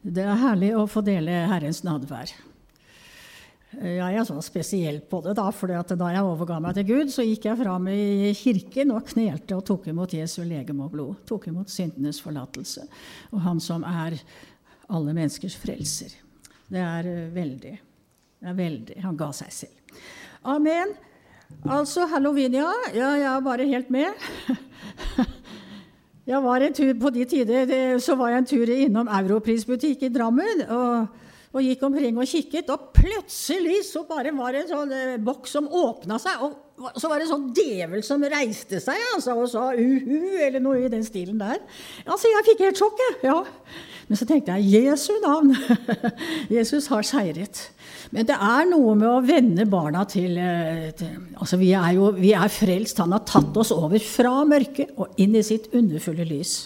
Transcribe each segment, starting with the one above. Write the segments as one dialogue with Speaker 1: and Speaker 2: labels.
Speaker 1: Det er herlig å få dele Herrens nadvær. Jeg er sånn spesiell på det, da, for da jeg overga meg til Gud, så gikk jeg fram i kirken og knelte og tok imot Jesu legeme og blod. Tok imot syndenes forlatelse. Og Han som er alle menneskers frelser. Det er eh, veldig. Det er veldig. Han ga seg selv. Amen. Altså, hallowinia. Ja, jeg er bare helt med. Jeg var en tur På de tider så var jeg en tur innom Europrisbutikk i Drammen. og og gikk omkring og kikket, og plutselig så bare var det en sånn eh, boks som åpna seg, og så var det en sånn djevel som reiste seg altså, og sa uhu, eller noe i den stilen der. Altså, jeg fikk helt sjokk, jeg. Ja. Men så tenkte jeg Jesu navn. Jesus har seiret. Men det er noe med å vende barna til, eh, til altså vi er jo vi er frelst. Han har tatt oss over fra mørket og inn i sitt underfulle lys.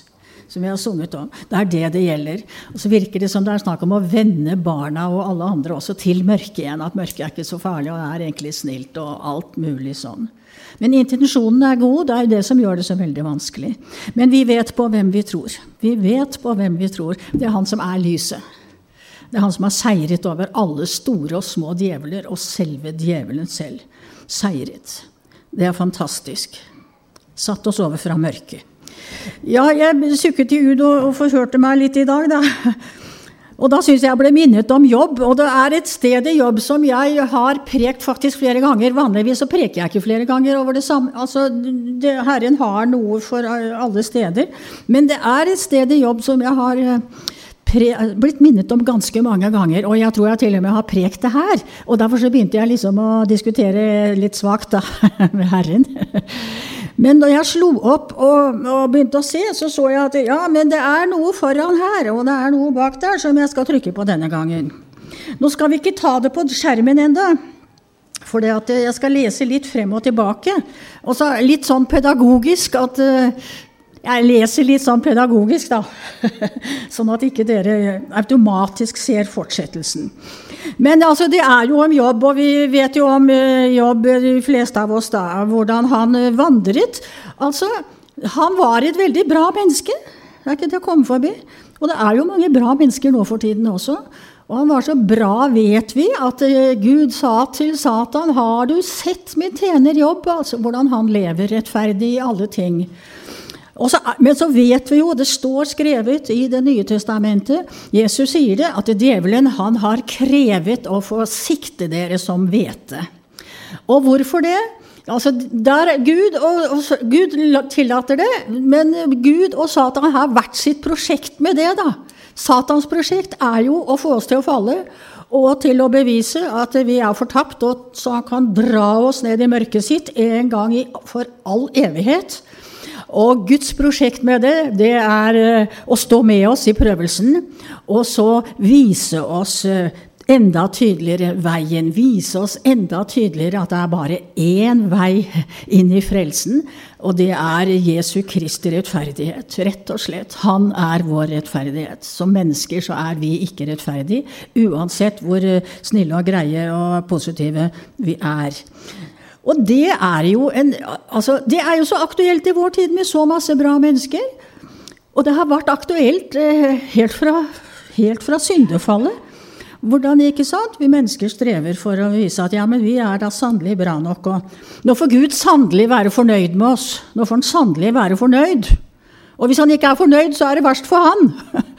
Speaker 1: Som vi har sunget om. Det er det det gjelder. Og så virker det som det er snakk om å vende barna og alle andre også til mørket igjen. At mørket er ikke så farlig, og er egentlig snilt og alt mulig sånn. Men intensjonen er god. Det er det som gjør det så veldig vanskelig. Men vi vet på hvem vi tror. Vi vet på hvem vi tror. Det er han som er lyset. Det er han som har seiret over alle store og små djevler, og selve djevelen selv. Seiret. Det er fantastisk. Satt oss over fra mørket. Ja, jeg sukket i ud og, og forhørte meg litt i dag, da. Og da syns jeg jeg ble minnet om jobb. Og det er et sted i jobb som jeg har prekt faktisk flere ganger. Vanligvis så preker jeg ikke flere ganger over det samme. Altså, det, Herren har noe for alle steder. Men det er et sted i jobb som jeg har eh, pre, blitt minnet om ganske mange ganger. Og jeg tror jeg til og med har prekt det her. Og derfor så begynte jeg liksom å diskutere litt svakt da, med Herren. Men da jeg slo opp og, og, begynte å se, så så jeg at ja, men det er noe foran her, og det er noe bak der som jeg skal trykke på denne gangen. Nå skal vi ikke ta det på skjermen enda, for jeg skal lese litt frem og tilbake. Og så litt sånn pedagogisk at uh, jeg leser litt sånn pedagogisk, da. sånn at ikke dere automatisk ser fortsettelsen. Men altså, det er jo om jobb, og vi vet jo om uh, jobb, de fleste av oss, da, hvordan han uh, vandret. Altså, han var et veldig bra menneske. Det er ikke til å komme forbi. Og det er jo mange bra mennesker nå for tiden også. Og han var så bra, vet vi, at uh, Gud sa til Satan, 'Har du sett min tjener jobb?' Altså hvordan han lever rettferdig i alle ting. Så, men så vet vi jo, det står skrevet i Det nye testamentet Jesus sier det, at djevelen han har krevet å få sikte dere som hvete. Og hvorfor det? Altså, der, Gud, og, og, Gud tillater det, men Gud og Satan har hvert sitt prosjekt med det. da. Satans prosjekt er jo å få oss til å falle og til å bevise at vi er fortapt, og så han kan dra oss ned i mørket sitt en gang for all evighet. Og Guds prosjekt med det, det er eh, å stå med oss i prøvelsen, og så vise oss eh, enda tydeligere veien. Vise oss enda tydeligere at det er bare én vei inn i frelsen, og det er Jesu Kristi rettferdighet. Rett og slett. Han er vår rettferdighet. Som mennesker så er vi ikke rettferdige, uansett hvor eh, snille og greie og positive vi er. Og det er, jo en, altså, det er jo så aktuelt i vår tid med så masse bra mennesker. Og det har vært aktuelt eh, helt, fra, helt fra syndefallet. Hvordan ikke sant? Vi mennesker strever for å vise at ja, men vi er da sannelig bra nok. Og nå får Gud sannelig være fornøyd med oss. Nå får han sannelig være fornøyd. Og hvis han ikke er fornøyd, så er det verst for han.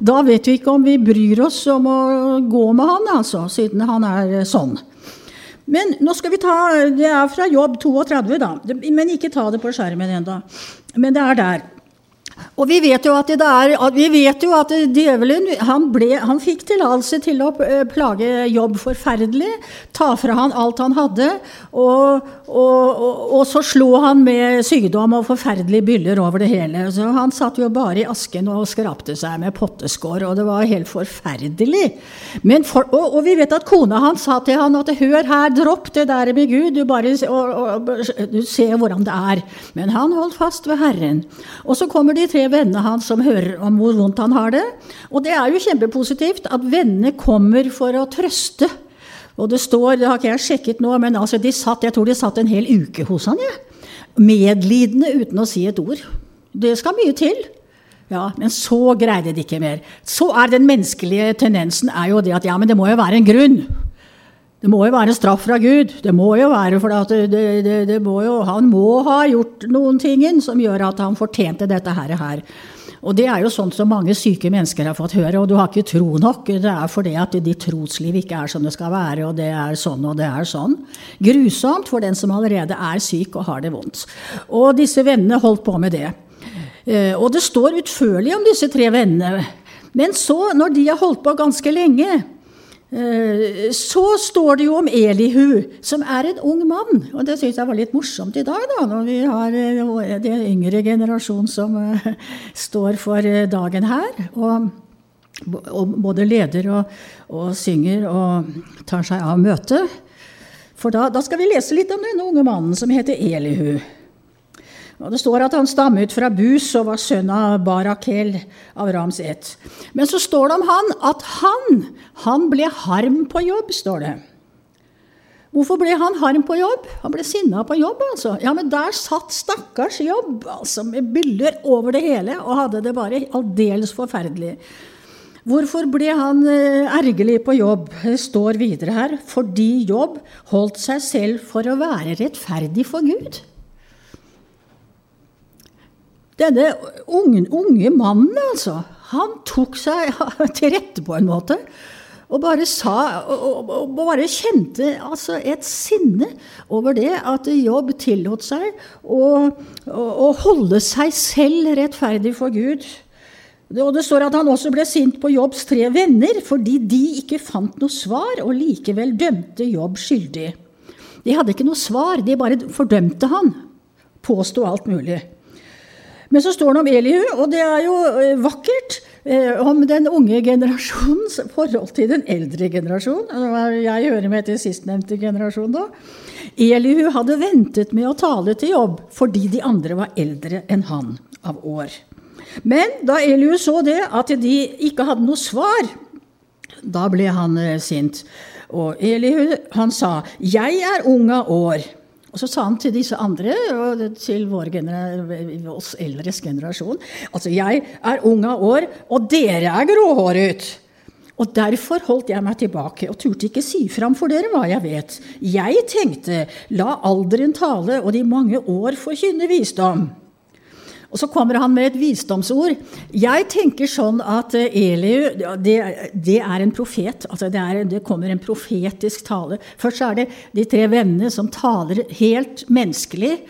Speaker 1: Da vet vi ikke om vi bryr oss om å gå med han, altså, siden han er sånn. Men nå skal vi ta, Det er fra jobb 32, da. Men ikke ta det på skjermen ennå. Men det er der. Og vi vet jo at, er, vi vet jo at djevelen han, ble, han fikk tillatelse til å eh, plage Jobb forferdelig, ta fra han alt han hadde, og, og, og, og, så slo han med sykdom og forferdelige byller over det hele. Så han satt jo bare i asken og skrapte seg med potteskår, og det var helt forferdelig. For, og, vi vet at kona hans sa til han at hør her, dropp det der med Gud, du bare du ser hvordan det er. Men han holdt fast ved Herren. Og så kommer de tre vennene hans som hører om hvor vondt han har det. Og det er jo kjempepositivt at vennene kommer for å trøste. Og det står, det har ikke jeg sjekket nå, men altså de satt, jeg tror de satt en hel uke hos han, ja. Medlidende uten å si et ord. Det skal mye til. Ja, Men så greide de ikke mer. Så er den menneskelige tendensen er jo det at ja, men det må jo være en grunn. Det må jo være straff fra Gud. Det må jo være for det, det, det må jo, Han må ha gjort noen ting som gjør at han fortjente dette her. her. Og det er jo sånt som mange syke mennesker har fått høre. Og du har ikke tro nok. Det er fordi at ditt trosliv ikke er som det skal være, og det er sånn og det er sånn. Grusomt for den som allerede er syk og har det vondt. Og disse vennene holdt på med det. Eh, og det står utførlig om disse tre vennene. Men så, når de har holdt på ganske lenge, så står det jo om Elihu, som er en ung mann. Og det syns jeg var litt morsomt i dag, da, når vi har eh, den yngre generasjon som eh, står for dagen her. Og, og både leder og, og, synger og tar seg av møtet. For da, da skal vi lese litt om denne unge mannen som heter Elihu. Og Det står at han stammet fra Bus og var sønn av Barakel av Rams ett. Men så står det om han at han, han ble harm på jobb, står det. Hvorfor ble han harm på jobb? Han ble sinna på jobb, altså. Ja, men der satt stakkars jobb, altså, med byller over det hele, og hadde det bare aldeles forferdelig. Hvorfor ble han eh, ergerlig på jobb? Det står videre her fordi jobb holdt seg selv for å være rettferdig for Gud. Denne unge, unge mannen, altså, han tok seg til rette på en måte. Og bare sa og, og bare kjente altså et sinne over det at Jobb tillot seg å, å, å holde seg selv rettferdig for Gud. Og Det står at han også ble sint på Jobbs tre venner fordi de ikke fant noe svar, og likevel dømte Jobb skyldig. De hadde ikke noe svar, de bare fordømte han. Påsto alt mulig. Men så står det om Elihu, og det er jo eh, vakkert. Eh, om den unge generasjonens forhold til den eldre generasjon. Jeg hører med til sistnevnte generasjon da. Elihu hadde ventet med å tale til jobb fordi de andre var eldre enn han av år. Men da Elihu så det, at de ikke hadde noe svar, da ble han eh, sint. Og Elihu han sa, 'Jeg er ung av år'. Og så sa han til disse andre, og til vår oss eldres generasjon Altså, jeg er ung av år, og dere er gråhåret. Og derfor holdt jeg meg tilbake og turte ikke si fram for dere hva jeg vet. Jeg tenkte, la alderen tale og de mange år forkynne visdom. Og så kommer han med et visdomsord. Jeg tenker sånn at eh, Eliu det, det er en profet. altså det, er, det, kommer en profetisk tale. Først er det de tre vennene som taler helt menneskelig.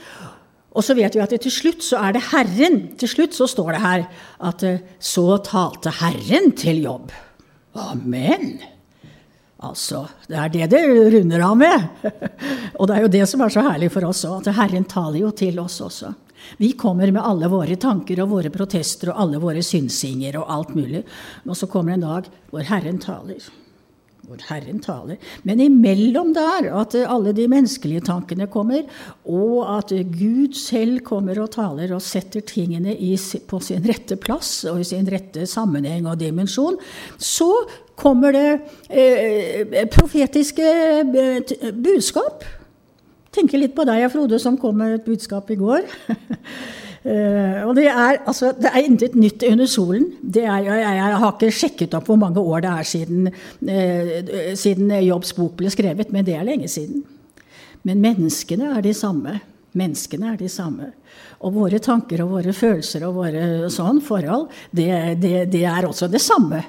Speaker 1: Og så vet vi at til slutt så er det Herren. Til slutt så står det her at eh, så talte Herren til jobb. Amen. Altså, Det er det det runder av med. og det er jo det som er så herlig for oss òg, at Herren taler jo til oss også. Vi kommer med alle våre tanker og våre protester og alle våre synsinger og alt mulig. Og så kommer en dag hvor Herren taler. Hvor Herren taler. Men imellom der, at alle de menneskelige tankene kommer, og at Gud selv kommer og taler og setter tingene i, på sin rette plass og i sin rette sammenheng og dimensjon, så kommer det eh, profetiske eh, budskap tenker litt på deg, Frode, som kom med et budskap i går. uh, og det er, altså, det er intet nytt under solen. Er, jeg, jeg, har ikke sjekket opp hvor mange år det er siden, uh, siden Jobbs bok ble skrevet, men det er lenge siden. Men menneskene er de samme. Menneskene er de samme. Og våre tanker og våre følelser og våre sånn forhold, det, det, det er også det samme.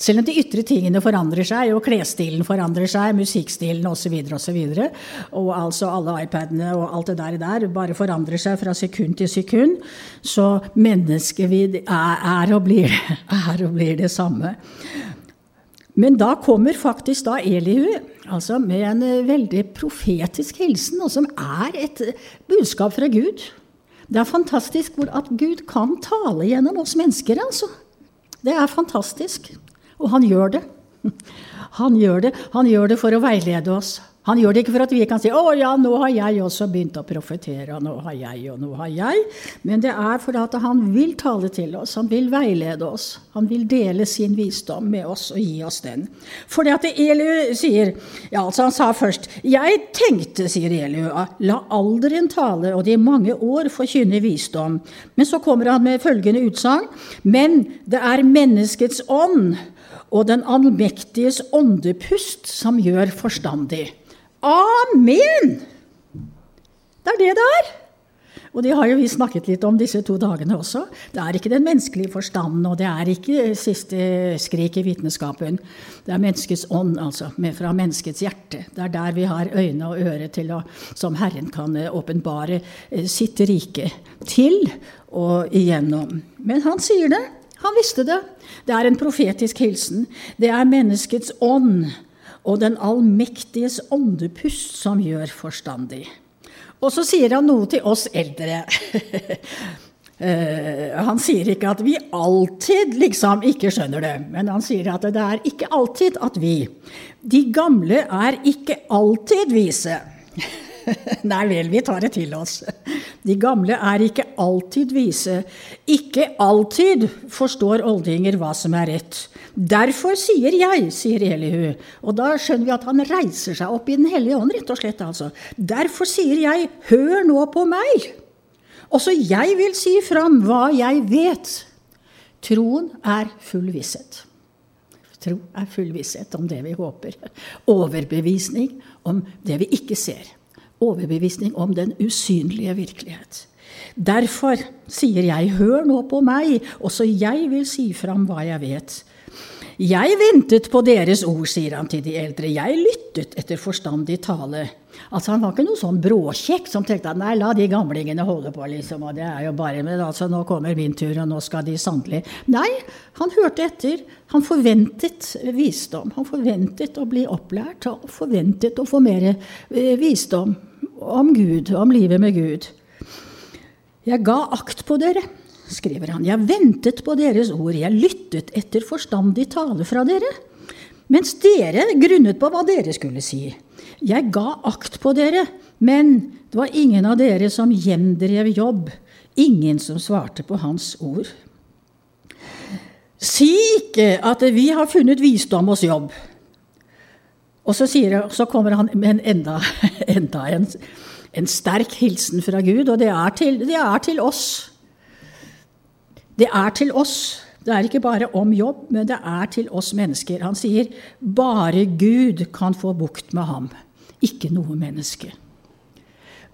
Speaker 1: Selv om de ytre tingene forandrer seg, og klesstilen forandrer seg, musikkstilen osv., og, så videre, og, og altså alle iPadene og alt det der, der bare forandrer seg fra sekund til sekund, så menneskevidd er, er, og blir, er og blir det samme. Men da kommer faktisk da Elihu altså med en eh, veldig profetisk hilsen, og som er et budskap fra Gud. Det er fantastisk at Gud kan tale gjennom oss mennesker, altså. Det er fantastisk. Og han gjør det. Han gjør det. Han gjør det for å veilede oss. Han gjør det ikke for at vi kan si 'Å ja, nå har jeg også begynt å profetere', og 'nå har jeg, og nå har jeg'. Men det er for at han vil tale til oss, han vil veilede oss. Han vil dele sin visdom med oss og gi oss den. For det at Eliu sier Ja, altså han sa først 'Jeg tenkte', sier Eliu, 'la alderen tale og de mange år forkynne visdom'. Men så kommer han med følgende utsagn 'Men det er menneskets ånd' og den allmektiges åndepust som gjør forstandig. Amen! Det er det det er. Og det har jo vi snakket litt om disse to dagene også. Det er ikke den menneskelige forstanden, og det er ikke siste skrik i vitenskapen. Det er menneskets ånd, altså, fra menneskets hjerte. Det er der vi har øyne og øre til å, som Herren kan eh, åpenbare eh, sitt rike til og igjennom. Men han sier det. Han visste det. Det er en profetisk hilsen. Det er menneskets ånd og den allmektiges åndepust som gjør forstandig. Og så sier han noe til oss eldre. Uh, han sier ikke at vi alltid liksom ikke skjønner det, men han sier at det er ikke alltid at vi De gamle er ikke alltid vise. Nei vel, vi tar det til oss. De gamle er ikke alltid vise. Ikke alltid forstår oldinger hva som er rett. Derfor sier jeg, sier Elihu. Og da skjønner vi at han reiser seg opp i Den hellige ånd, rett og slett. altså. Derfor sier jeg, hør nå på meg. Også jeg vil si fram hva jeg vet. Troen er full visshet. Tro er full visshet om det vi håper. Overbevisning om det vi ikke ser overbevisning om den usynlige virkelighet. Derfor sier jeg, hør nå på meg, også jeg vil si fram hva jeg vet. Jeg ventet på deres ord, sier han til de eldre, jeg lyttet etter forstandig tale. Altså Han var ikke noe sånn bråkjekk som tenkte at nei, la de gamlingene holde på, liksom, og det er jo bare med, altså nå kommer min tur, og nå skal de sannelig Nei, han hørte etter. Han forventet visdom. Han forventet å bli opplært, og forventet å få mer eh, visdom om Gud, om livet med Gud. Jeg ga akt på dere, skriver han. Jeg ventet på deres ord. Jeg lyttet etter forstandig tale fra dere. Mens dere grunnet på hva dere skulle si. Jeg ga akt på dere, men det var ingen av dere som gjendrev jobb. Ingen som svarte på hans ord. Si ikke at vi har funnet visdom hos jobb. Og så, sier, så kommer han med en enda, enda en, en, sterk hilsen fra Gud, og det er, til, det er til oss. Det er til oss. Det er ikke bare om jobb, men det er til oss mennesker. Han sier bare Gud kan få bukt med ham, ikke noe menneske.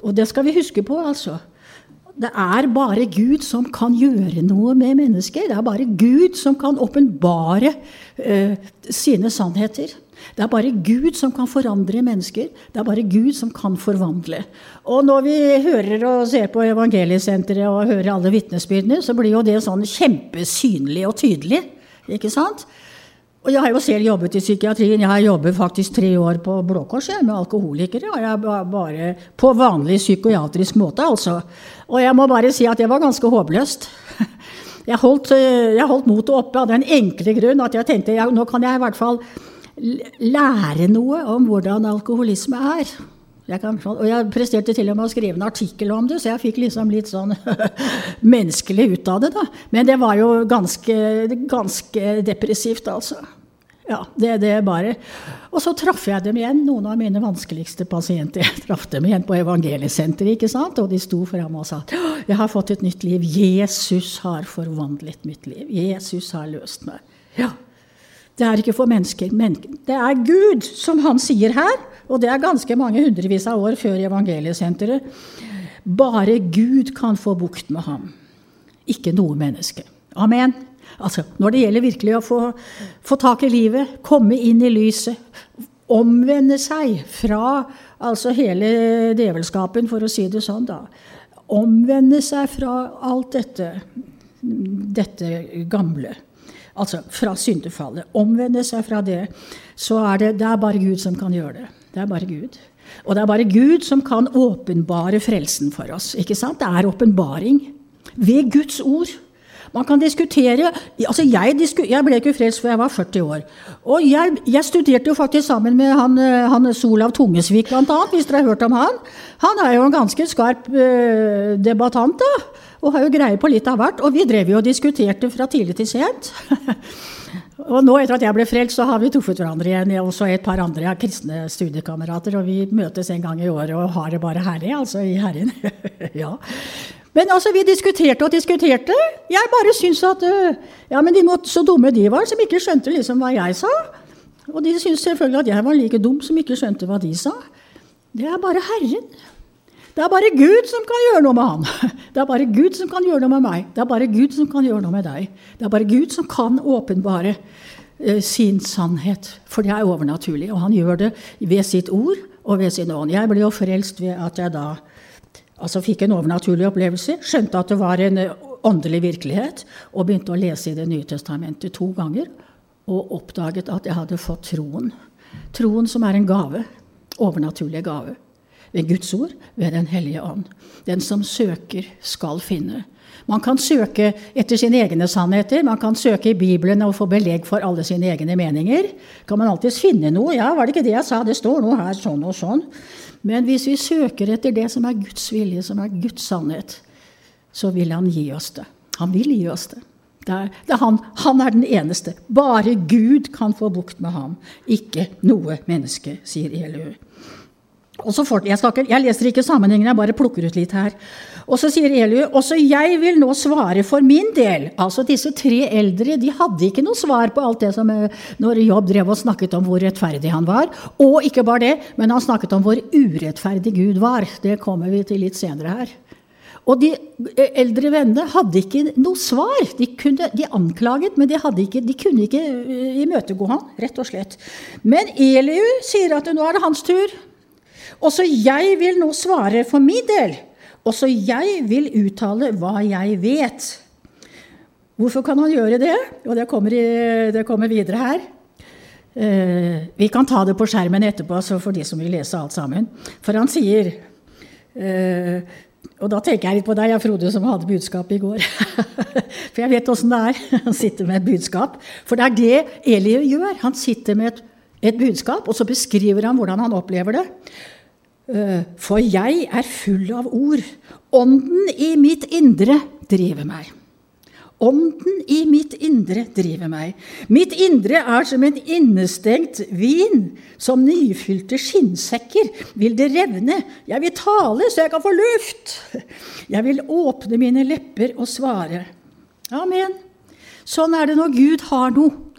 Speaker 1: Og det skal vi huske på, altså. Det er bare Gud som kan gjøre noe med mennesker. Det er bare Gud som kan åpenbare uh, sine sannheter. Det er bare Gud som kan forandre mennesker. Det er bare Gud som kan forvandle. Og når vi hører og ser på Evangeliesenteret og hører alle vitnesbyrdene, så blir jo det sånn kjempesynlig og tydelig. Ikke sant? Og jeg har jo selv jobbet i psykiatrien. Jeg har jobbet faktisk tre år på Blå Kors med alkoholikere. Og jeg bare På vanlig psykiatrisk måte, altså. Og jeg må bare si at det var ganske håpløst. Jeg holdt, jeg holdt motet oppe av den enkle grunn at jeg tenkte ja, nå kan jeg i hvert fall lære noe om hvordan alkoholisme er. Jeg kan, og jeg presterte til og med å skrive en artikkel om det, så jeg fikk liksom litt sånn menneskelig ut av det. da. Men det var jo ganske, ganske depressivt, altså. Ja, det, det bare. Og så traff jeg dem igjen, noen av mine vanskeligste pasienter. Jeg traff dem igjen på Evangeliesenteret, ikke sant? og de sto fram og sa jeg har fått et nytt liv. Jesus har forvandlet mitt liv. Jesus har løst meg. Ja, det er ikke for mennesker. Men det er Gud, som han sier her, og det er ganske mange hundrevis av år før evangeliesenteret. Bare Gud kan få bukt med ham, ikke noe menneske. Amen. Altså, når det gjelder virkelig å få, få tak i livet, komme inn i lyset, omvende seg fra altså hele djevelskapen, for å si det sånn, da. Omvende seg fra alt dette, dette gamle altså fra syndefallet, omvende seg fra det, så er det, det er bare Gud som kan gjøre det. Det er bare Gud. Og det er bare Gud som kan åpenbare frelsen for oss. ikke sant? Det er åpenbaring ved Guds ord. Man kan diskutere altså jeg, disku, jeg, ble ikke frelst før jeg var 40 år. Og jeg, jeg studerte jo faktisk sammen med han, eh, han Solav Tungesvik, blant annet, hvis dere har hørt om han. Han er jo en ganske skarp uh, debattant, da. Og har jo greie på litt av hvert. Og vi drev jo og diskuterte fra tidlig til sent. og nå etter at jeg ble frelst, så har vi truffet hverandre igjen. Også et par andre kristne studiekamerater. Og vi møtes en gang i året og har det bare herlig, altså, i Herren. ja. Men altså, vi diskuterte og diskuterte. Jeg bare syntes at øh, Ja, men de måtte, så dumme de var, som ikke skjønte liksom hva jeg sa. Og de syntes selvfølgelig at jeg var like dum som ikke skjønte hva de sa. Det er bare Herren. Det er bare Gud som kan gjøre noe med han. Det er bare Gud som kan gjøre noe med meg. Det er bare Gud som kan gjøre noe med deg. Det er bare Gud som kan åpenbare eh, sin sannhet. For det er overnaturlig. Og han gjør det ved sitt ord og ved sin ånd. Jeg ble jo frelst ved at jeg da altså fikk en overnaturlig opplevelse, skjønte at det var en eh, åndelig virkelighet, og begynte å lese i Det nye testamentet to ganger, og oppdaget at jeg hadde fått troen. Troen som er en gave. Overnaturlig gave. Ved Guds ord, ved Den hellige ånd. Den som søker, skal finne. Man kan søke etter sine egne sannheter. Man kan søke i Bibelen og få belegg for alle sine egne meninger. Kan man alltids finne noe? Ja, var det ikke det jeg sa? Det står noe her sånn og sånn. Men hvis vi søker etter det som er Guds vilje, som er Guds sannhet, så vil Han gi oss det. Han vil gi oss det. det, er, det er han, han, er den eneste. Bare Gud kan få bukt med ham, ikke noe menneske, sier Eliu. får, jeg, snakker, jeg, leser ikke sammenhengen, jeg bare plukker ut litt her. Og så sier Eliu også jeg vil nå svare for min del. Altså Disse tre eldre de hadde ikke noe svar på alt det som eh, når Jobb drev og snakket om hvor rettferdig han var. Og ikke bare det, men han snakket om hvor urettferdig Gud var. Det kommer vi til litt senere her. Og de eh, eldre vennene hadde ikke noe svar. De, kunne, de anklaget, men de, ikke, de, kunne ikke eh, imøtegå han, rett og slett. Men Eliu sier at nå er det hans tur. Også jeg vil nå svare for min del. Også jeg vil uttale hva jeg vet. Hvorfor kan han gjøre det? Og det kommer, i, det kommer videre her. Eh, vi kan ta det på skjermen etterpå for de som vil lese alt sammen. For han sier eh, Og da tenker jeg litt på deg, Frode, som hadde budskap i går. for jeg vet åssen det er Han sitter med et budskap. For det er det Eli gjør. Han sitter med et, et budskap, og så beskriver han hvordan han opplever det. Eh, for jeg er full av ord. Ånden i mitt indre driver meg. Ånden i mitt indre driver meg. Mitt indre er som en innestengt vin. Som nyfylte skinnsekker vil det revne. Jeg vil tale så jeg kan få luft. Jeg vil åpne mine lepper og svare. Amen. Sånn er det når Gud har noe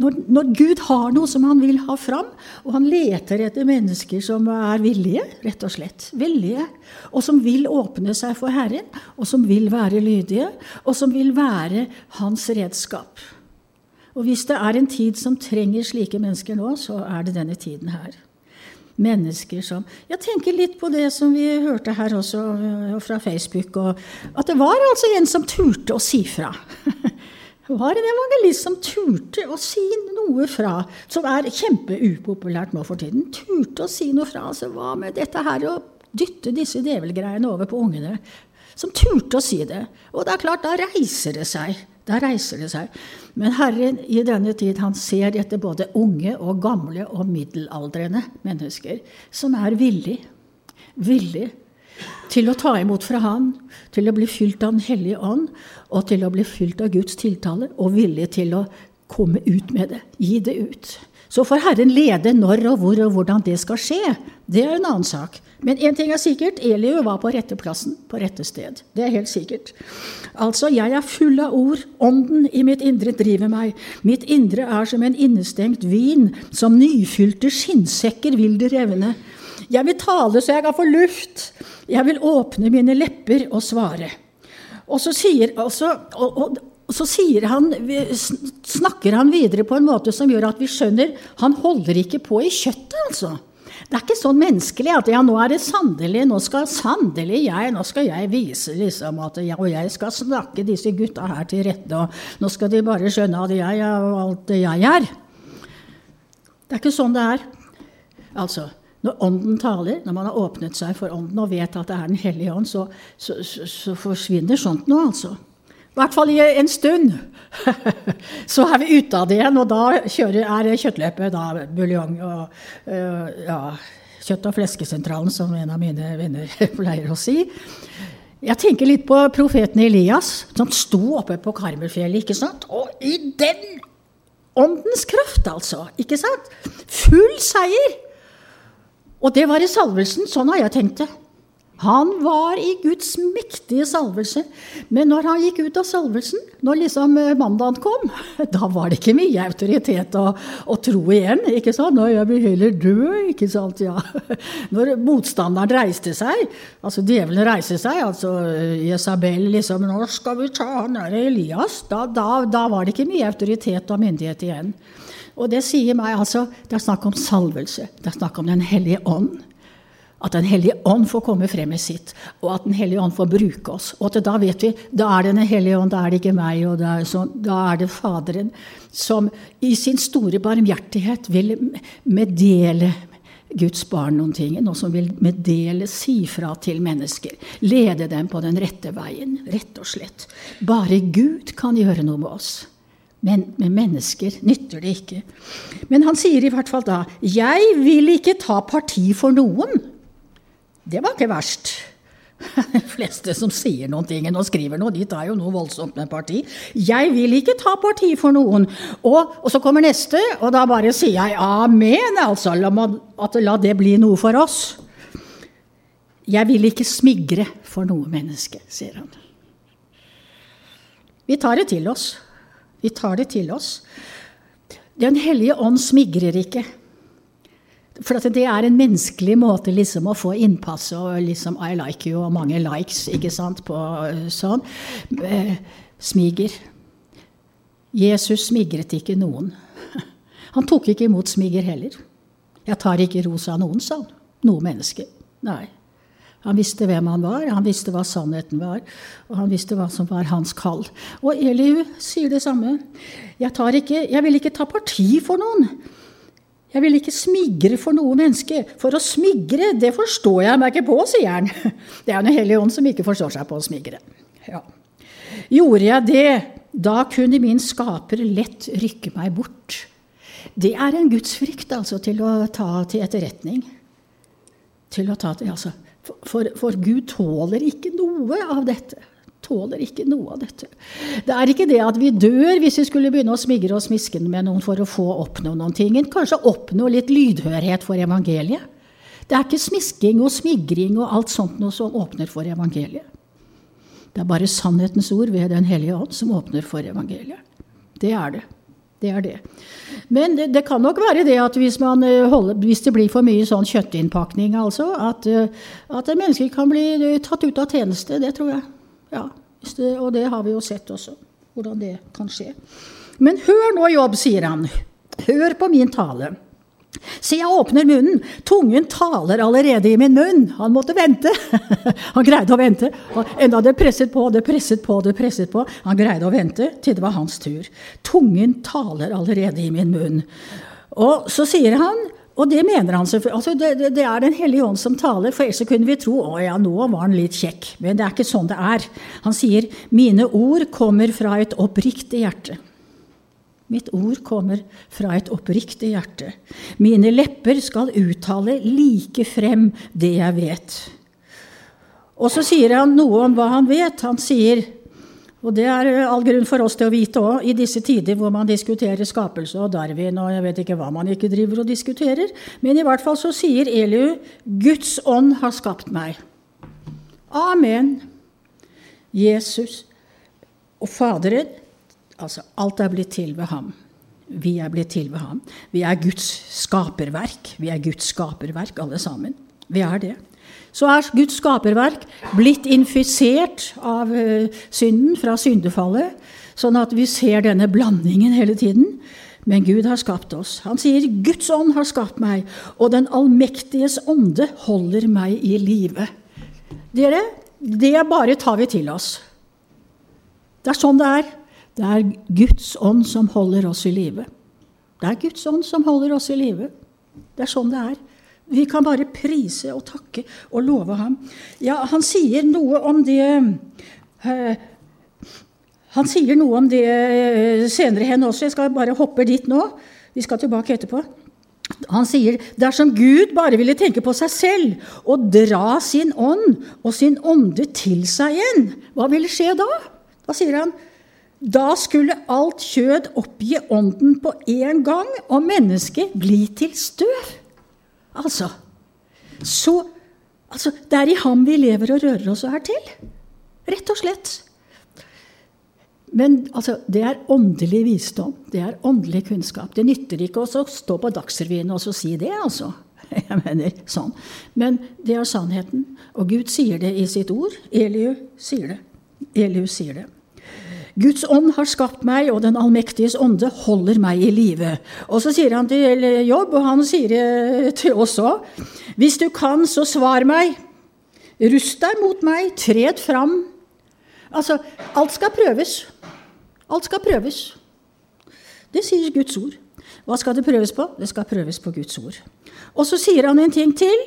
Speaker 1: når, når, Gud har noe som han vil ha fram, og han leter etter mennesker som er villige, rett og slett, villige, og som vil åpne seg for Herren, og som vil være lydige, og som vil være hans redskap. Og hvis det er en tid som trenger slike mennesker nå, så er det denne tiden her. Mennesker som Jeg tenker litt på det som vi hørte her også fra Facebook, og at det var altså en som turte å si fra. var en evangelist som turte å si noe fra, som er kjempeupopulært nå for tiden. Turte å si noe fra. Altså, hva med dette her å dytte disse djevelgreiene over på ungene? Som turte å si det. Og det er klart, da reiser det seg. Da reiser det seg. Men Herren i denne tid han ser etter både unge og gamle og middelaldrende mennesker som er villige villig til å ta imot fra Han, til å bli fylt av Den hellige ånd, og til å bli fylt av Guds tiltale, og villig til å komme ut med det. Gi det ut. Så får Herren lede når og hvor og hvordan det skal skje. Det er en annen sak. Men én ting er sikkert, Eliu var på rette plassen, på rette sted. Det er helt sikkert. Altså, jeg er full av ord, ånden i mitt indre driver meg. Mitt indre er som en innestengt vin, som nyfylte skinnsekker vil det revne. Jeg vil tale så jeg kan få luft. Jeg vil åpne mine lepper og svare. Og så sier, også, og, og, så sier han, snakker han videre på en måte som gjør at vi skjønner han holder ikke på i kjøttet, altså. Det er ikke sånn menneskelig at ja, nå er det sannelig, nå skal sannelig jeg nå skal jeg vise liksom at ja, og jeg skal snakke disse gutta her til rette, og nå skal de bare skjønne at jeg er alt det jeg er. Det er ikke sånn det er. Altså, når Ånden taler, når man har åpnet seg for Ånden og vet at det er Den hellige ånd, så, så, så, så forsvinner sånt noe, altså. I hvert fall i en stund. Så er vi ute av det igjen, og da kjører, er kjøttløpet da buljong og uh, ja, kjøtt- og fleskesentralen, som en av mine venner pleier å si. Jeg tenker litt på profeten Elias, som sto oppe på Karmelfjellet, ikke sant? Og i den åndens kraft, altså. Ikke sant? Full seier! Og det var i salvelsen. Sånn har jeg tenkt det. Han var i Guds mektige salvelse. Men når han gikk ut av salvelsen, når liksom eh, mandagen kom, da var det ikke mye autoritet å, og tro igjen. ikke sant? Når jeg vil heller dø, ikke sant? Ja. Når motstanderen reiste seg, altså djevelen reiste seg, altså Jesabel liksom 'Nå skal vi ta han der Elias.' Da, da, da var det ikke mye autoritet og myndighet igjen. Og det sier meg altså Det er snakk om salvelse. Det er snakk om Den hellige ånd. At Den hellige ånd får komme frem med sitt, og at Den hellige ånd får bruke oss. Og at da vet vi da er det Den hellige ånd, da er det ikke meg, og er sånn, da er det Faderen som i sin store barmhjertighet vil meddele Guds barn noen ting, noe som vil meddele, si fra til mennesker. Lede dem på den rette veien, rett og slett. Bare Gud kan gjøre noe med oss. Men med mennesker nytter det ikke. Men han sier i hvert fall da 'Jeg vil ikke ta parti for noen'. Det var ikke verst. De fleste som sier noen ting og skriver noe, de tar jo noe voldsomt med parti. Jeg vil ikke ta parti for noen. Og, og så kommer neste, og da bare sier jeg amen, altså. La, at, la det bli noe for oss. Jeg vil ikke smigre for noe menneske, sier han. Vi tar det til oss. Vi tar det til oss. Den hellige ånd smigrer ikke. For det er en menneskelig måte liksom å få innpass og liksom I like you og mange likes ikke sant, på eh, sånn. Eh, smiger. Jesus smigret ikke noen. Han tok ikke imot smiger heller. Jeg tar ikke ros av noen, sa han. Noe menneske. Nei. Han visste hvem han var, han visste hva sannheten var, og han visste hva som var hans kall. Og Eliu sier det samme. Jeg, ikke, jeg vil ikke ta parti for noen. Jeg vil ikke smigre for noe menneske. For å smigre, det forstår jeg meg ikke på, sier han. Det er Den hellige ånd som ikke forstår seg på å smigre. Ja. Gjorde jeg det, da kunne min skaper lett rykke meg bort. Det er en gudsfrykt altså, til å ta til etterretning. Til å ta til, altså. For, for Gud tåler ikke noe av dette tåler ikke noe av dette. Det er ikke det at vi dør hvis vi skulle begynne å smigre og smiske med noen for å få oppnå noen ting. Kanskje oppnå litt lydhørhet for evangeliet. Det er ikke smisking og smigring og alt sånt noe som åpner for evangeliet. Det er bare sannhetens ord ved Den hellige ånd som åpner for evangeliet. Det er det. Det er det. Men det, det, kan nok være det at hvis, eh, holder, hvis det blir for mye sånn kjøttinnpakning, altså, at, eh, at mennesker kan bli eh, tatt ut av tjeneste. Det tror jeg. Ja, og det har vi jo sett også, hvordan det kan skje. Men hør nå, Jobb, sier han. Hør på min tale. Se, jeg åpner munnen. Tungen taler allerede i min munn. Han måtte vente. Han greide å vente. Enda det presset på, det presset på, det presset på. Han greide å vente til det var hans tur. Tungen taler allerede i min munn. Og så sier han og det mener han selvfølgelig. Altså det, det, er Den hellige ånd som taler, for ellers kunne vi tro å ja, nå var han litt kjekk. Men det er ikke sånn det er. Han sier mine ord kommer fra et oppriktig hjerte. Mitt ord kommer fra et oppriktig hjerte. Mine lepper skal uttale like frem det jeg vet. Og så sier han noe om hva han vet. Han sier og det er all grunn for oss til å vite òg, i disse tider hvor man diskuterer skapelse og Darwin og jeg vet ikke hva man ikke driver og diskuterer. Men i hvert fall så sier Eliu Guds ånd har skapt meg. Amen. Jesus og Faderen Altså, alt er blitt til ved ham. Vi er blitt til ved ham. Vi er Guds skaperverk. Vi er Guds skaperverk, alle sammen. Vi er det så er Guds skaperverk blitt infisert av uh, synden fra syndefallet, sånn at vi ser denne blandingen hele tiden. Men Gud har skapt oss. Han sier 'Guds ånd har skapt meg', og 'Den allmektiges ånde holder meg i live'. Dere, det bare tar vi til oss. Det er sånn det er. Det er Guds ånd som holder oss i live. Det er Guds ånd som holder oss i live. Det er sånn det er. Vi kan bare prise og takke og love ham. Ja, han sier noe om det uh, Han sier noe om det eh, senere hen også. Jeg skal bare hoppe dit nå. Vi skal tilbake etterpå. Han sier dersom Gud bare ville tenke på seg selv og dra sin ånd og sin ånde til seg igjen, hva ville skje da? Da sier han da skulle alt kjød oppgi ånden på én gang, og mennesket bli til støv. Altså, så, altså Det er i ham vi lever og rører oss og er til. Rett og slett. Men altså, det er åndelig visdom. Det er åndelig kunnskap. Det nytter ikke å stå på Dagsrevyen og si det, altså. Jeg mener sånn. Men det er sannheten. Og Gud sier det i sitt ord. Eliu sier det. Eliu sier det. Guds ånd har skapt meg, og Den allmektiges ånde holder meg i live. Og så sier han til Jobb, og han sier til oss òg, hvis du kan, så svar meg. Rust deg mot meg, tred fram. Altså, alt skal prøves. Alt skal prøves. Det sier Guds ord. Hva skal det prøves på? Det skal prøves på Guds ord. Og så sier han en ting til.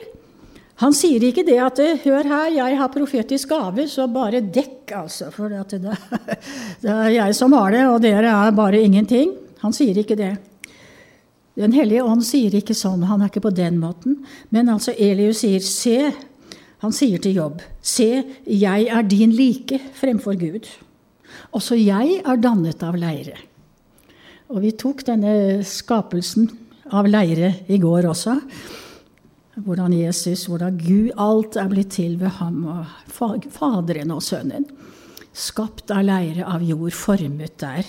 Speaker 1: Han sier ikke det at 'Hør her, jeg har profetisk gave, så bare dekk', altså. For det, det, er jeg som har det, og dere er bare ingenting. Han sier ikke det. Den hellige ånd sier ikke sånn. Han er ikke på den måten. Men altså Elius sier 'Se'. Han sier til Jobb 'Se, jeg er din like fremfor Gud'. Også jeg er dannet av leire. Og vi tok denne skapelsen av leire i går også. Hvordan Jesus, hvordan Gud Alt er blitt til ved ham og Faderen og Sønnen. Skapt av leire av jord, formet der.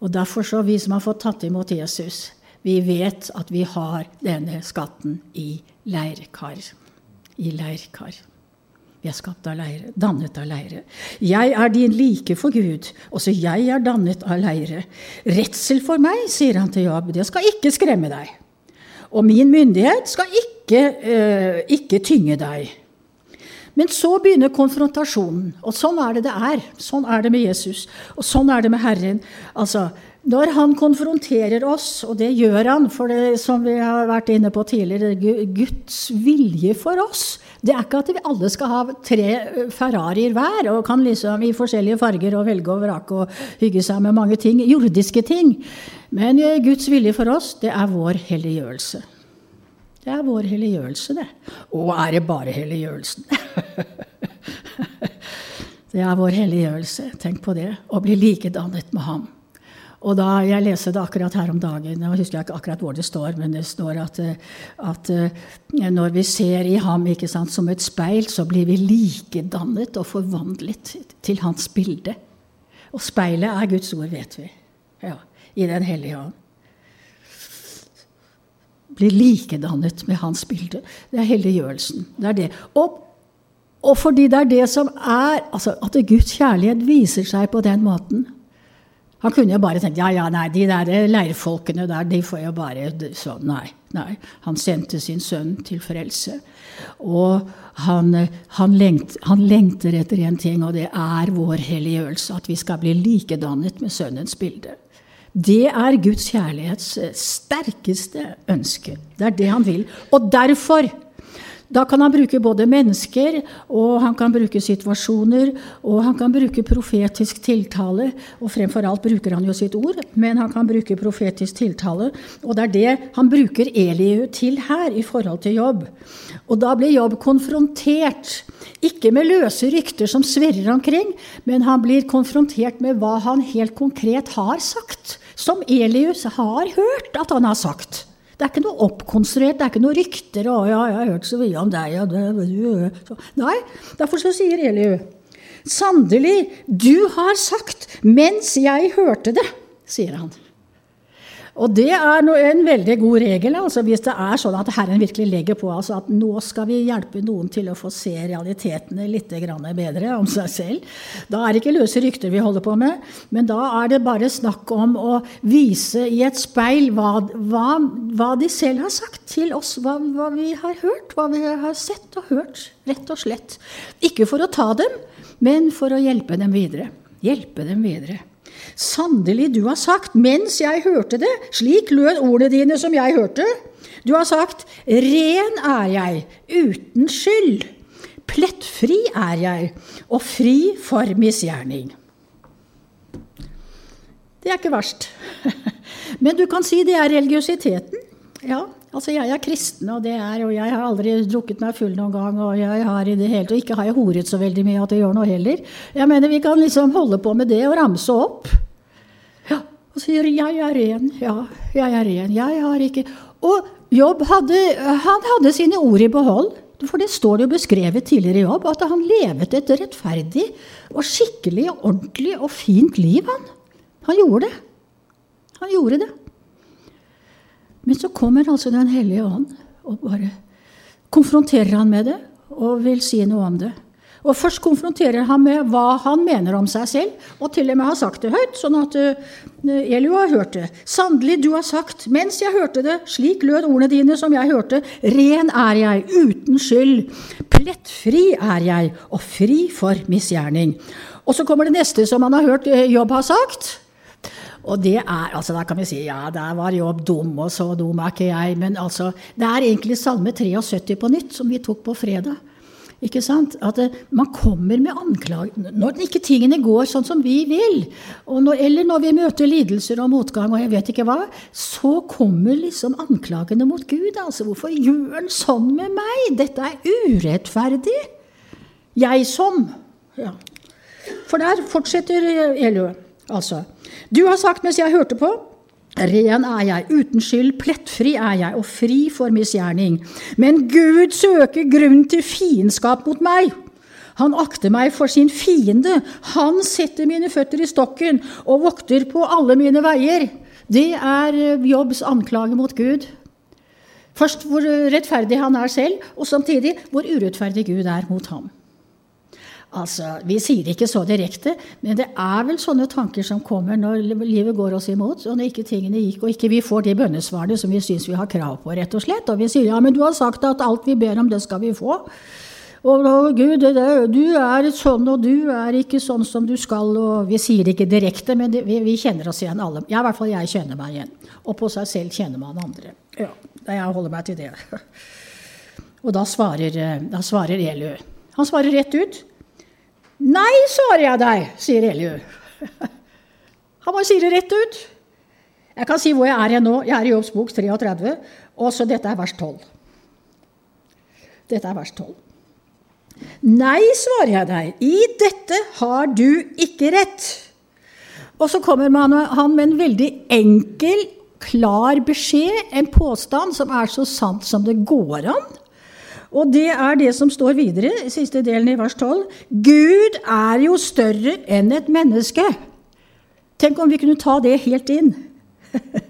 Speaker 1: Og derfor så vi som har fått tatt imot Jesus, vi vet at vi har denne skatten i leirkar. I leirkar. Vi er skapt av leire, dannet av leire. Jeg er din like for Gud, også jeg er dannet av leire. Redsel for meg, sier han til Jobb, det skal ikke skremme deg. Og min myndighet skal ikke, uh, ikke tynge deg. Men så begynner konfrontasjonen. Og sånn er det det er. Sånn er det med Jesus. Og sånn er det med Herren. Altså, når han konfronterer oss, og det gjør han, for det som vi har vært inne på tidligere, Guds vilje for oss, det er ikke at vi alle skal ha tre eh, Ferrarier hver og kan liksom i forskjellige farger og velge og vrake og hygge seg med mange ting, jordiske ting. Men eh, Guds vilje for oss, det er vår helliggjørelse. Det er vår helliggjørelse, det. Og er det bare helliggjørelsen? det er vår helliggjørelse. Tenk på det. Å bli likedannet med ham. Og da Jeg leste det akkurat her om dagen. Jeg husker ikke akkurat hvor det står, men det står at, at eh, når vi ser i ham sant, som et speil, så blir vi likedannet og forvandlet til hans bilde. Og speilet er Guds ord, vet vi. Ja, I Den hellige ånd. Blir likedannet med hans bilde. Det er helliggjørelsen. Det er det. Og, og fordi det er det som er altså At Guds kjærlighet viser seg på den måten han kunne jo bare tenkt ja, ja, nei, de der leirfolkene der, de får jo bare sånn. Nei. nei. Han sendte sin sønn til frelse. Og han, han, lengt, han, lengter etter én ting, og det er vår helliggjørelse. At vi skal bli likedannet med sønnens bilde. Det er Guds kjærlighets sterkeste ønske. Det er det han vil. Og derfor da kan han bruke både mennesker, og han kan bruke situasjoner, og han kan bruke profetisk tiltale. Og fremfor alt bruker han jo sitt ord, men han kan bruke profetisk tiltale. Og det er det han bruker Eliu til her, i forhold til jobb. Og da blir jobb konfrontert, ikke med løse rykter som svirrer omkring, men han blir konfrontert med hva han helt konkret har sagt, som Elius har hørt at han har sagt. Det er ikke noe oppkonstruert, det er ikke noe rykter. Å, ja, 'Jeg har hørt så mye om deg.' Ja, det, Nei, derfor så sier Eliu Sannelig, du har sagt mens jeg hørte det, sier han. Og det er en veldig god regel altså hvis det er sånn at Herren virkelig legger på altså at nå skal vi hjelpe noen til å få se realitetene litt bedre om seg selv. Da er det ikke løse rykter vi holder på med, men da er det bare snakk om å vise i et speil hva, hva, hva de selv har sagt til oss, hva, hva vi har hørt, hva vi har sett og hørt, rett og slett. Ikke for å ta dem, men for å hjelpe dem videre. Hjelpe dem videre. Sannelig, du har sagt, mens jeg hørte det, slik lød ordene dine som jeg hørte. Du har sagt, ren er jeg, uten skyld. Plettfri er jeg, og fri for misgjerning. Det er ikke verst. Men du kan si det er religiøsiteten. Ja, altså jeg er kristen, og, er, og jeg har aldri drukket meg full noen gang. Og jeg har i det hele, og ikke har jeg horet så veldig mye at det gjør noe heller. Jeg mener Vi kan liksom holde på med det og ramse opp. Ja, Og sier 'jeg er ren'. Ja, jeg er ren. Jeg har ikke Og Jobb hadde, han hadde sine ord i behold. For det står det jo beskrevet tidligere i jobb at han levet et rettferdig og skikkelig og ordentlig og fint liv. Han, han gjorde det. Han gjorde det. Men så kommer altså Den hellige ånd og bare konfronterer han med det og vil si noe om det. Og Først konfronterer han med hva han mener om seg selv, og til og med har sagt det høyt, sånn at uh, Elio har hørt det. Sannelig, du har sagt, mens jeg hørte det, slik lød ordene dine som jeg hørte, ren er jeg, uten skyld, plettfri er jeg, og fri for misgjerning. Og så kommer det neste som han har hørt uh, Jobb har sagt. Og det er, altså Da kan vi si ja, der var Jobb dum, og så dum er ikke jeg. Men altså, det er egentlig Salme 73 på nytt, som vi tok på fredag. Ikke sant? At eh, man kommer med anklager når ikke tingene går sånn som vi vil. Når, eller når vi møter lidelser og motgang og jeg vet ikke hva, så kommer liksom anklagene mot Gud. Altså, hvorfor gjør han sånn med meg? Dette er urettferdig. Jeg som ja. For der fortsetter Elio, altså. Du har sagt mens jeg hørte på, Ren er jeg, uten skyld, plettfri er jeg, og fri for misgjerning. Men Gud søker grunn til fiendskap mot meg. Han akter meg for sin fiende. Han setter mine føtter i stokken og vokter på alle mine veier. Det er Jobbs anklage mot Gud. Først hvor rettferdig han er selv, og samtidig hvor urettferdig Gud er mot ham. Altså, Vi sier det ikke så direkte, men det er vel sånne tanker som kommer når livet går oss imot, og når ikke tingene gikk, og ikke vi får de bønnesvarene som vi syns vi har krav på, rett og slett. Og vi sier ja, men du har sagt at alt vi ber om, det skal vi få. Og, og Gud, det, du er sånn, og du er ikke sånn som du skal. og Vi sier det ikke direkte, men det, vi, vi, kjenner oss igjen alle. Ja, i hvert fall jeg kjenner meg igjen. Og på seg selv kjenner man andre. Ja, Jeg holder meg til det. Og da svarer, da svarer Elu. Han svarer rett ut. Nei, svarer jeg deg, sier Eliu. Han bare sier det rett ut. Jeg kan si hvor jeg er nå. Jeg er i Jobbs bok 33, og så dette er vers 12. Dette er vers 12. Nei, svarer jeg deg, i dette har du ikke rett. Og så kommer han med en veldig enkel, klar beskjed, en påstand som er så sant som det går an. Og det er det som står videre, siste delen i vers 12. Gud er jo større enn et menneske. Tenk om vi kunne ta det helt inn.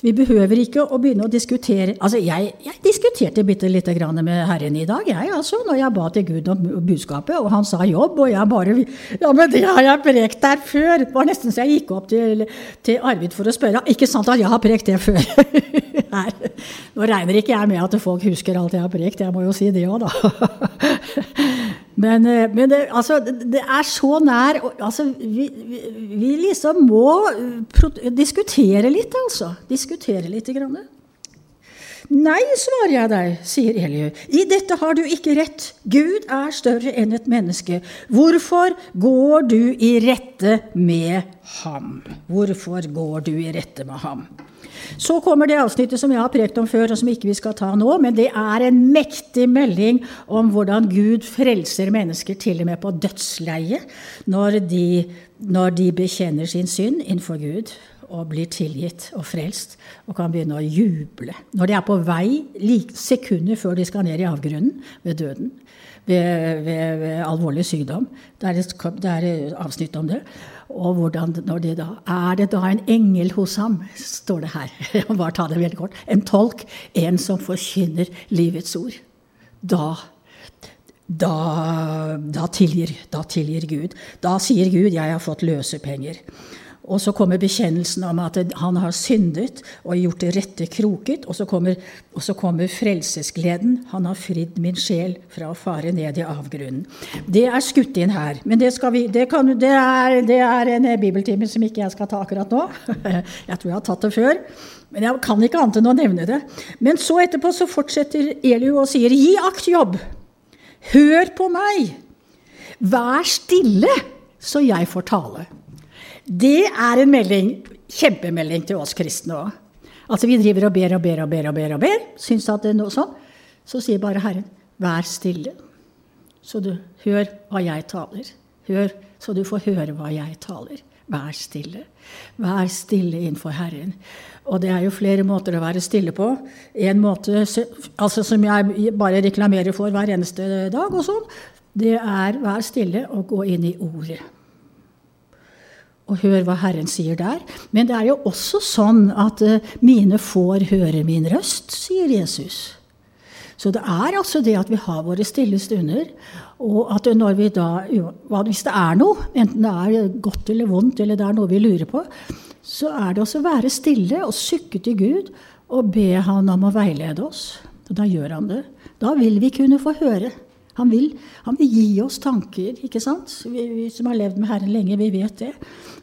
Speaker 1: Vi behøver ikke å begynne å diskutere Altså, jeg, jeg diskuterte bitte lite grann med Herren i dag, jeg, altså, når jeg ba til Gud om budskapet, og han sa jobb, og jeg bare Ja, men det har jeg prekt der før! Det var nesten så jeg gikk opp til, til Arvid for å spørre. Ikke sant at jeg har prekt det før? Her. Nå regner ikke jeg med at folk husker alt jeg har prekt, jeg må jo si det òg, da. Men, eh, men det, altså, det, er så nær altså, vi, vi, vi, liksom må eh, diskutere litt, altså. Diskutere litt. Grann. Nei, svarer jeg deg, sier Eliu. I dette har du ikke rett. Gud er større enn et menneske. Hvorfor går du i rette med ham? Hvorfor går du i rette med ham? Så kommer det avsnittet som jeg har prekt om før, og som ikke vi skal ta nå. Men det er en mektig melding om hvordan Gud frelser mennesker til og med på dødsleiet, når når de bekjenner sin synd innenfor Gud og blir tilgitt og frelst og kan begynne å juble. Når de er på vei sekunder før de skal ned i avgrunnen ved døden, ved, ved, ved alvorlig sykdom. Det er, et, det er avsnitt om det. Og hvordan, når de da, Er det da en engel hos ham, står det her. Bare ta det veldig kort. En tolk. En som forkynner livets ord. Da da, da, tilgir, da tilgir Gud. Da sier Gud 'jeg har fått løsepenger'. Og så kommer bekjennelsen om at han har syndet og gjort det rette kroket. Og så kommer, og så kommer frelsesgleden. Han har fridd min sjel fra å fare ned i avgrunnen. Det er skutt inn her. Men det, vi, det, kan, det, er, det er, en bibeltime som ikke jeg skal ta akkurat nå. Jeg tror jeg har tatt det før. Men jeg kan ikke annet enn å nevne det. Men så etterpå så fortsetter Eliu og sier, gi akt jobb. Hør på meg. Vær stille, så jeg får tale. Det er en melding, kjempemelding til oss kristne òg. Altså, vi driver og ber og ber og ber og ber, og ber, syns at det er noe sånn. Så sier bare Herren, vær stille, så du hør hva jeg taler. Hør, så du får høre hva jeg taler. Vær stille. Vær stille innenfor Herren. Og det er jo flere måter å være stille på. En måte altså som jeg bare reklamerer for hver eneste dag, og sånn, det er vær stille og gå inn i Ordet. Og hør hva Herren sier der. Men det er jo også sånn at uh, mine får høre min røst, sier Jesus. Så det er altså det at vi har våre stille stunder, og at når vi da Hvis det er noe, enten det er godt eller vondt, eller det er noe vi lurer på, så er det også å være stille og sykke til Gud og be Han om å veilede oss. Og da gjør han det. Da vil vi kunne få høre. Han vil, han vil gi oss tanker, ikke sant? Vi, vi, som har levd med Herren lenge, vi vet det.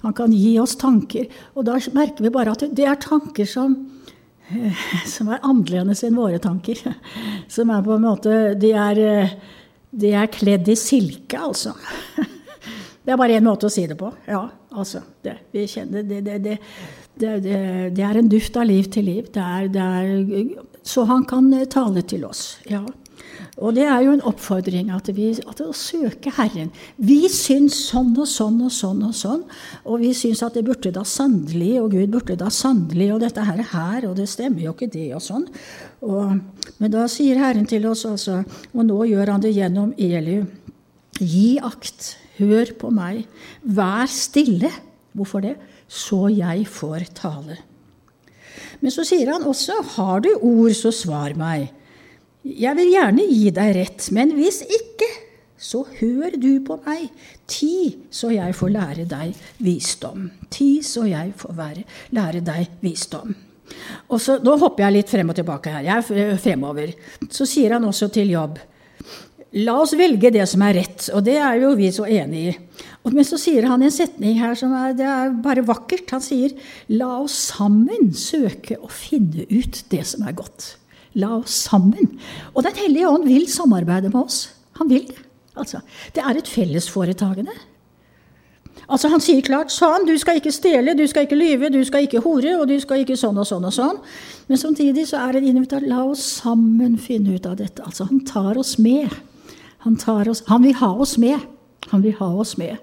Speaker 1: Han kan gi oss tanker. Og da merker vi bare at det er tanker som som er annerledes enn våre tanker. Som er på en måte De er, de er kledd i silke, altså. Det er bare én måte å si det på. Ja, altså. Det, vi kjenner det, det, det, det, er en duft av liv til liv. Er, er, så han kan tale til oss. Ja. Og det er jo en oppfordring at vi at å søke Herren. Vi syns sånn og sånn og sånn og sånn, og vi syns at det burde da sannelig, og Gud burde da sannelig, og dette her er her, og det stemmer jo ikke det, og sånn. Og, men da sier Herren til oss altså, og nå gjør han det gjennom Eliu, gi akt, hør på meg, vær stille. Hvorfor det? Så jeg får tale. Men så sier han også, har du ord, så svar meg. Jeg vil gjerne gi deg rett, men hvis ikke, så hør du på meg. Ti, så jeg får lære deg visdom. Ti, så jeg får være, lære deg visdom. Og så, Nå hopper jeg litt frem og tilbake her. Jeg er fremover. Så sier han også til jobb La oss velge det som er rett, og det er jo vi så enig i. Men så sier han en setning her som er, det er bare vakkert. Han sier La oss sammen søke å finne ut det som er godt. La oss sammen. Og Den hellige ånd vil samarbeide med oss. Han vil det. Altså, det er et fellesforetagende. Altså, han sier klart sånn, du skal ikke stjele, du skal ikke lyve, du skal ikke hore, og du skal ikke sånn og sånn og sånn. Men samtidig så er det invitasjon. La oss sammen finne ut av dette. Altså, han tar oss med. Han, tar oss, han vil ha oss med. Han vil ha oss med.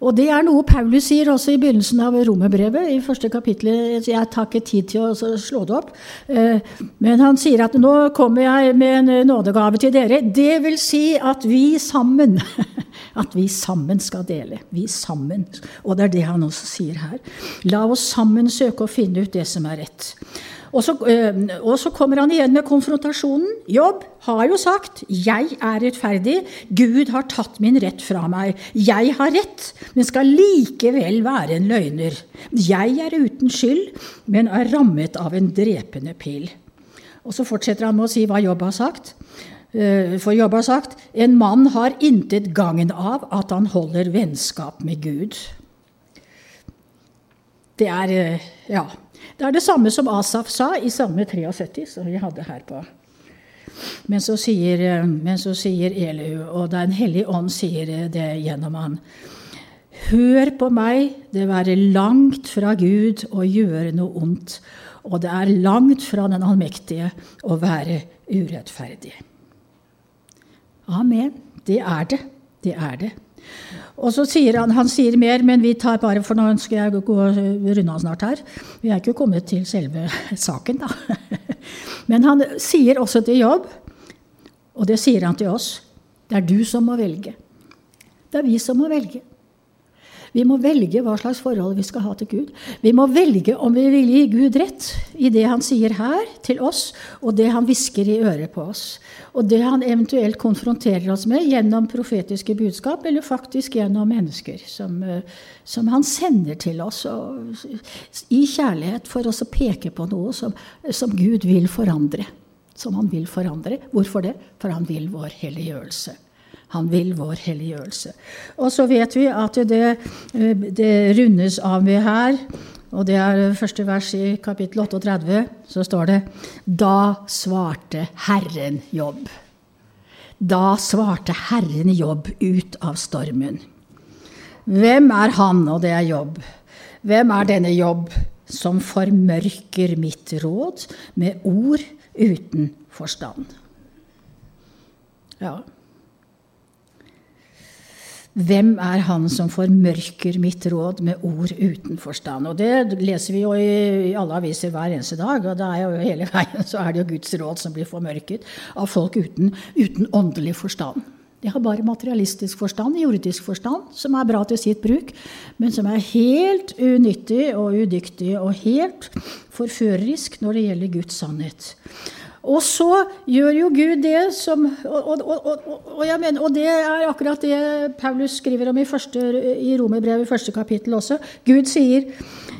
Speaker 1: Og det er noe Paulus sier også i begynnelsen av romerbrevet, i første kapittel. Jeg tar ikke tid til å slå det opp. Eh, men han sier at nå kommer jeg med en nådegave til dere. Det vil si at vi sammen At vi sammen skal dele. Vi sammen. Og det er det han også sier her. La oss sammen søke å finne ut det som er rett. Og så, øh, og så, kommer han igjen med konfrontasjonen. Jobb har jo sagt 'Jeg er rettferdig. Gud har tatt min rett fra meg.' 'Jeg har rett, men skal likevel være en løgner.' 'Jeg er uten skyld, men er rammet av en drepende pil.' Og så fortsetter han med å si hva Jobb har sagt. Øh, for Jobb har sagt 'En mann har intet gagn av at han holder vennskap med Gud'. Det er øh, Ja. Det er det samme som Asaf sa i Salme 73, som vi hadde her på. Men så sier, eh, men så sier Elihu, og Den hellige ånd sier det gjennom han. Hør på meg, det være langt fra Gud å gjøre noe ondt, og det er langt fra den allmektige å være urettferdig. Amen. Det er det. Det er det. Og så sier han han sier mer, men vi tar bare for nå ønsker jeg gå runde av snart her. Vi er ikke kommet til selve saken, da. Men han sier også til jobb, og det sier han til oss, det er du som må velge. Det er vi som må velge. Vi må velge hva slags forhold vi skal ha til Gud. Vi må velge om vi vil gi Gud rett i det han sier her til oss, og det han hvisker i øret på oss. Og det han eventuelt konfronterer oss med gjennom profetiske budskap, eller faktisk gjennom mennesker som, eh, som han sender til oss og, i kjærlighet for oss å peke på noe som, som Gud vil forandre. Som han vil forandre. Hvorfor det? For han vil vår helliggjørelse. Han vil vår helliggjørelse. Og så vet vi at det, det rundes av med her, og det er første vers i kapittel 38, så står det Da svarte Herren jobb. Da svarte Herren jobb ut av stormen. Hvem er han, og det er jobb? Hvem er denne jobb som formørker mitt råd med ord uten forstand? Ja. Hvem er han som formørker mitt råd med ord uten forstand? Og Det leser vi jo i, alle aviser hver eneste dag. og det er jo Hele veien så er det jo Guds råd som blir formørket av folk uten, uten åndelig forstand. De har bare materialistisk forstand, jordisk forstand, som er bra til sitt bruk, men som er helt unyttig og udyktig og helt forførerisk når det gjelder Guds sannhet. Og så gjør jo Gud det som Og, og, og, mener, og det er akkurat det Paulus skriver om i, første, i Romerbrevet, første kapittel også. Gud sier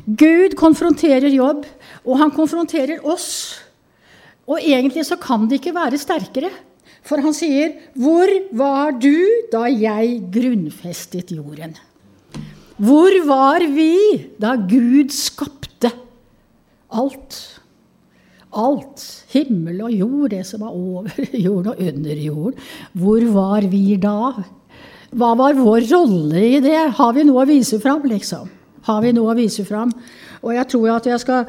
Speaker 1: Gud konfronterer jobb, og han konfronterer oss. Og egentlig så kan det ikke være sterkere. For han sier, 'Hvor var du da jeg grunnfestet jorden?' Hvor var vi da Gud skapte alt? alt, himmel og jord, det som var over jorden og under jorden, hvor var vi da? Hva var vår rolle i det? Har vi noe å vise fram, liksom? Har vi noe å vise fram? Og jeg tror at jeg skal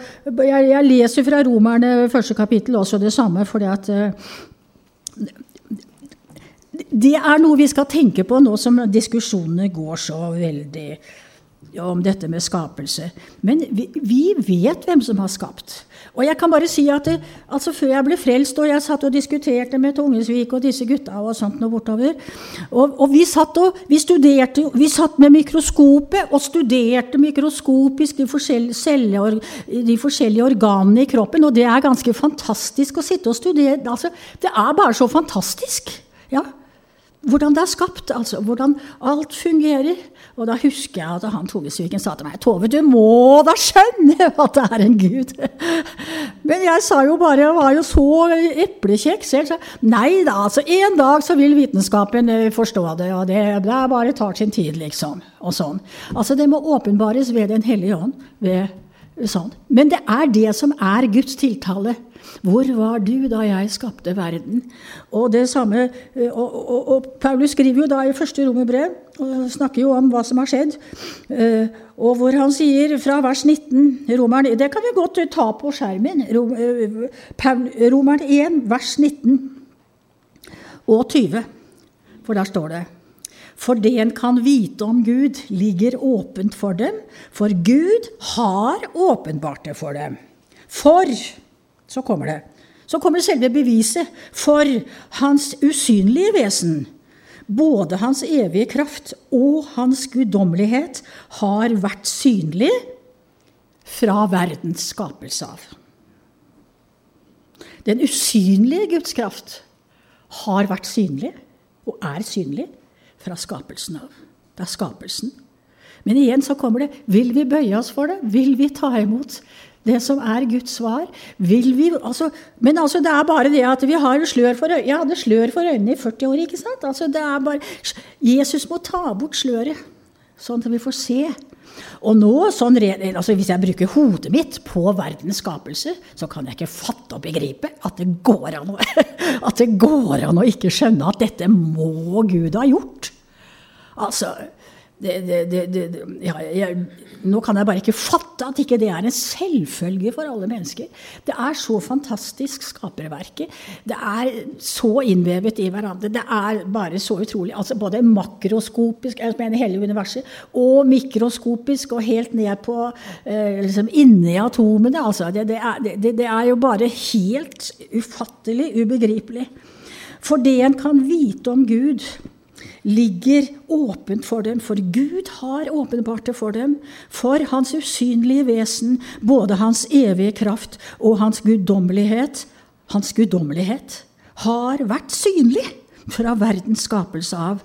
Speaker 1: Jeg, jeg leser fra Romerne første kapittel også det samme, fordi at uh, Det er noe vi skal tenke på nå som diskusjonene går så veldig om dette med skapelse. Men vi, vi, vet hvem som har skapt. Og jeg kan bare si at det, altså Før jeg ble frelst, og jeg satt og diskuterte med Tungesvik og disse gutta og sånt noe bortover og, og, vi satt og vi studerte, vi satt med mikroskopet og studerte mikroskopisk de forskjellige, de forskjellige organene i kroppen. Og det er ganske fantastisk å sitte og studere. Altså, det er bare så fantastisk. ja hvordan det er skapt, altså hvordan alt fungerer. Og da husker jeg at han Togesviken sa til meg Tove, du må da skjønne at det er en gud. Men jeg sa jo bare, jeg var jo så eplekjekk selv. Så, nei da, altså en dag så vil vitenskapen eh, forstå det, og det, det bare tar sin tid, liksom. Og sånn. Altså det må åpenbares ved Den hellige ånd. ved sånn. Men det er det som er Guds tiltale. Hvor var du da jeg skapte verden? Og det samme, eh, og, og, og Paulus skriver jo da i første romerbrev og snakker jo om hva som har skjedd. Eh, og hvor han sier fra vers 19 romerne, Det kan vi godt ta på skjermen. Romerne romeren 1, vers 19 og 20. For der står det for det en kan vite om Gud, ligger åpent for dem, for Gud har åpenbart det for dem. For så kommer det. Så kommer selve beviset for hans usynlige vesen. Både hans evige kraft og hans guddommelighet har vært synlig fra verdens skapelse av. Den usynlige Guds kraft har vært synlig, og er synlig, fra skapelsen av. Det er skapelsen. Men igjen så kommer det Vil vi bøye oss for det? Vil vi ta imot? Det som er Guds svar. Vil vi, altså, men altså, det er bare det at vi har slør for øynene. Jeg hadde slør for øynene i 40 år. ikke sant? Altså, det er bare, Jesus må ta bort sløret, sånn at vi får se. Og nå, sånn, altså Hvis jeg bruker hodet mitt på verdens skapelse, så kan jeg ikke fatte og begripe at det går an å, at det går an å ikke skjønne at dette må Gud ha gjort. Altså, det, det, det, ja, jeg, nå kan jeg bare ikke fatte at ikke det er en selvfølge for alle mennesker. Det er så fantastisk, skaperverket. Det er så innvevet i hverandre. Det er bare så utrolig. altså Både makroskopisk, jeg mener hele universet, og mikroskopisk og helt ned på eh, liksom inni atomene. altså det, er, det er jo bare helt ufattelig ubegripelig. For det en kan vite om Gud ligger åpent for dem, for Gud har åpenbart det for dem. For hans usynlige vesen, både hans evige kraft og hans guddommelighet, hans guddommelighet har vært synlig fra verdens skapelse av.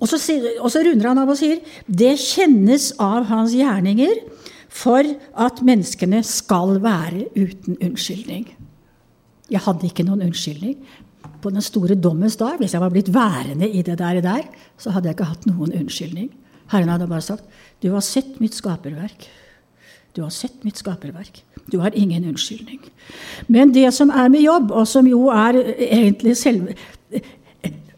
Speaker 1: Og så, og så runder han av og sier det kjennes av hans gjerninger for at menneskene skal være uten unnskyldning. Jeg hadde ikke noen unnskyldning, på den store dommens dag, hvis jeg var blitt værende i det der, der så hadde jeg ikke hatt noen unnskyldning. Herren hadde bare sagt, 'Du har sett mitt skaperverk'. Du har sett mitt skaperverk. Du har ingen unnskyldning. Men det som er med jobb, og som jo er egentlig selve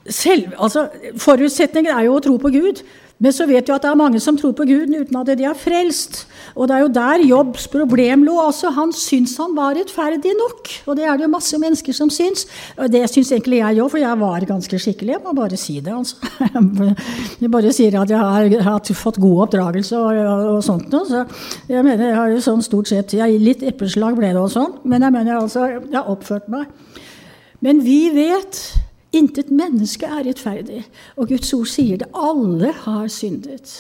Speaker 1: selv, altså, Forutsetningen er jo å tro på Gud. Men så vet vi at det er mange som tror på Gud uten at de er frelst. Og det er jo der Jobbs problem lå Altså, Han syns han var rettferdig nok. Og det er det jo masse mennesker som syns. Og det syns egentlig jeg òg, for jeg var ganske skikkelig. Jeg må bare si det, altså. Jeg bare sier at jeg har, fått god oppdragelse og, og, og sånt noe. Så jeg mener, jeg har jo sånn stort sett jeg, Litt epleslag ble det og sånn, men jeg mener altså, jeg har oppført meg. Men vi vet Intet menneske er rettferdig. Og Guds ord sier det. Alle har syndet.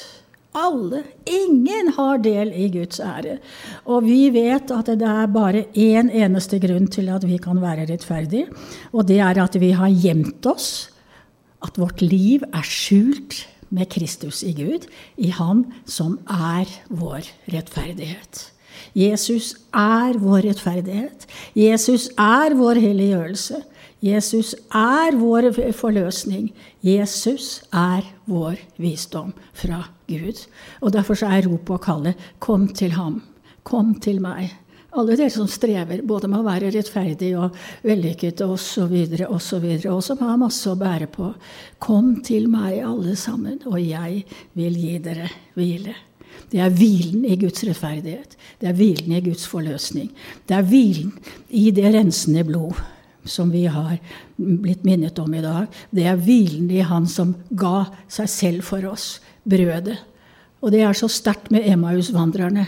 Speaker 1: Alle. Ingen har del i Guds ære. Og vi vet at det er bare én eneste grunn til at vi kan være rettferdige, og det er at vi har gjemt oss. At vårt liv er skjult med Kristus i Gud, i Han som er vår rettferdighet. Jesus er vår rettferdighet. Jesus er vår helliggjørelse. Jesus er vår forløsning. Jesus er vår visdom fra Gud. Og Derfor er ropet og kallet 'Kom til ham'. Kom til meg. Alle dere som strever både med å være rettferdig og vellykket osv., videre, og som har masse å bære på. Kom til meg, alle sammen, og jeg vil gi dere hvile. Det er hvilen i Guds rettferdighet. Det er hvilen i Guds forløsning. Det er hvilen i det rensende blod som vi har blitt minnet om i dag, det er hvilen i Han som ga seg selv for oss, brødet. Og det er så sterkt med Emmaus-vandrerne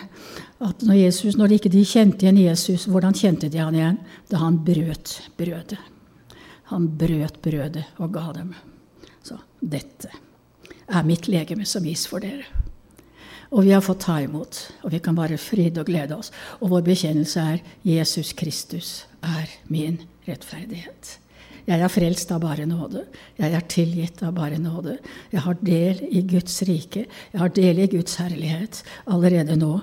Speaker 1: at når, Jesus, når de ikke kjente igjen Jesus, hvordan kjente de han igjen? Da han brøt brødet. Han brøt brødet og ga dem. Så dette er mitt legeme som gis for dere. Og vi har fått ta imot, og vi kan bare fryde og glede oss. Og vår bekjennelse er Jesus Kristus er min rettferdighet. Jeg er frelst av bare nåde. Jeg er tilgitt av bare nåde. Jeg har del i Guds rike. Jeg har del i Guds herlighet allerede nå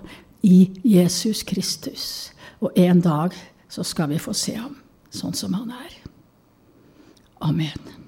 Speaker 1: i Jesus Kristus. Og en dag så skal vi få se ham sånn som han er. Amen.